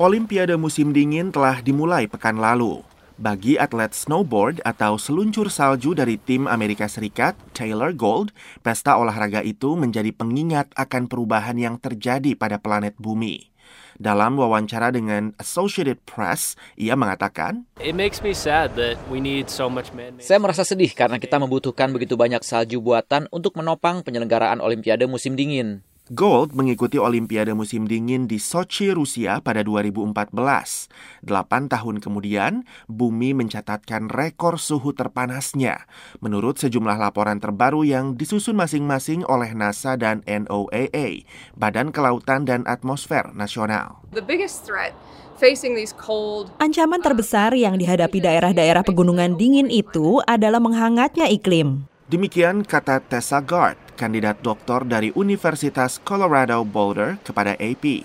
Olimpiade musim dingin telah dimulai pekan lalu. Bagi atlet snowboard atau seluncur salju dari tim Amerika Serikat, Taylor Gold, pesta olahraga itu menjadi pengingat akan perubahan yang terjadi pada planet bumi. Dalam wawancara dengan Associated Press, ia mengatakan, Saya merasa sedih karena kita membutuhkan begitu banyak salju buatan untuk menopang penyelenggaraan Olimpiade musim dingin. Gold mengikuti Olimpiade musim dingin di Sochi, Rusia pada 2014. Delapan tahun kemudian, bumi mencatatkan rekor suhu terpanasnya. Menurut sejumlah laporan terbaru yang disusun masing-masing oleh NASA dan NOAA, Badan Kelautan dan Atmosfer Nasional. The biggest threat Ancaman terbesar yang dihadapi daerah-daerah pegunungan dingin itu adalah menghangatnya iklim. Demikian kata Tessa Gard, kandidat doktor dari Universitas Colorado Boulder kepada AP.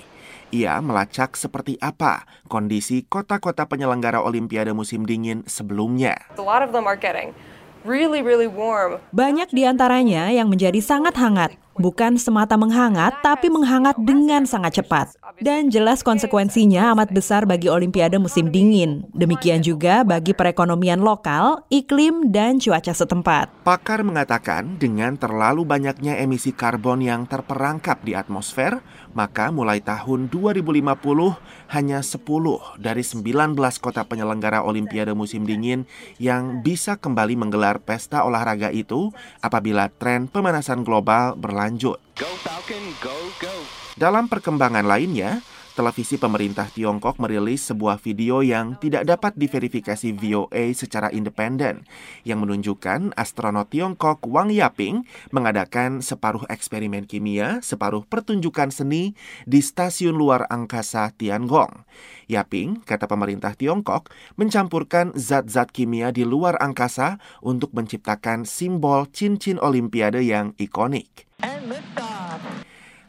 Ia melacak seperti apa kondisi kota-kota penyelenggara Olimpiade musim dingin sebelumnya. Banyak di antaranya yang menjadi sangat hangat, bukan semata menghangat, tapi menghangat dengan sangat cepat. Dan jelas konsekuensinya amat besar bagi Olimpiade musim dingin. Demikian juga bagi perekonomian lokal, iklim, dan cuaca setempat. Pakar mengatakan dengan terlalu banyaknya emisi karbon yang terperangkap di atmosfer, maka mulai tahun 2050 hanya 10 dari 19 kota penyelenggara Olimpiade musim dingin yang bisa kembali menggelar pesta olahraga itu apabila tren pemanasan global berlanjut. Go Falcon, go, go. Dalam perkembangan lainnya, televisi pemerintah Tiongkok merilis sebuah video yang tidak dapat diverifikasi VOA secara independen yang menunjukkan astronot Tiongkok Wang Yaping mengadakan separuh eksperimen kimia, separuh pertunjukan seni di stasiun luar angkasa Tiangong. Yaping, kata pemerintah Tiongkok, mencampurkan zat-zat kimia di luar angkasa untuk menciptakan simbol cincin olimpiade yang ikonik.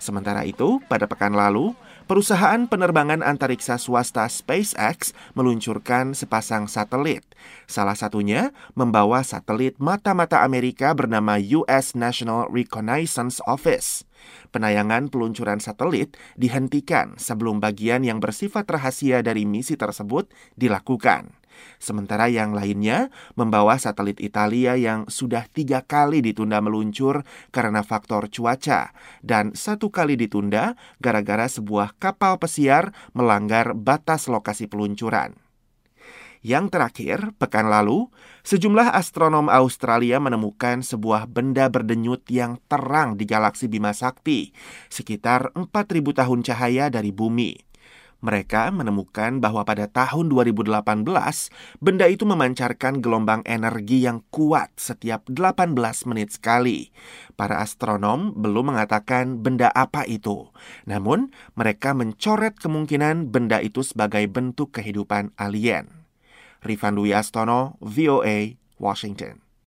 Sementara itu, pada pekan lalu, perusahaan penerbangan antariksa swasta SpaceX meluncurkan sepasang satelit. Salah satunya membawa satelit mata-mata Amerika bernama US National Reconnaissance Office. Penayangan peluncuran satelit dihentikan sebelum bagian yang bersifat rahasia dari misi tersebut dilakukan. Sementara yang lainnya membawa satelit Italia yang sudah tiga kali ditunda meluncur karena faktor cuaca dan satu kali ditunda gara-gara sebuah kapal pesiar melanggar batas lokasi peluncuran. Yang terakhir, pekan lalu, sejumlah astronom Australia menemukan sebuah benda berdenyut yang terang di galaksi Bima Sakti, sekitar 4000 tahun cahaya dari bumi. Mereka menemukan bahwa pada tahun 2018, benda itu memancarkan gelombang energi yang kuat setiap 18 menit sekali. Para astronom belum mengatakan benda apa itu. Namun, mereka mencoret kemungkinan benda itu sebagai bentuk kehidupan alien. Rifan Dwi Astono, VOA, Washington.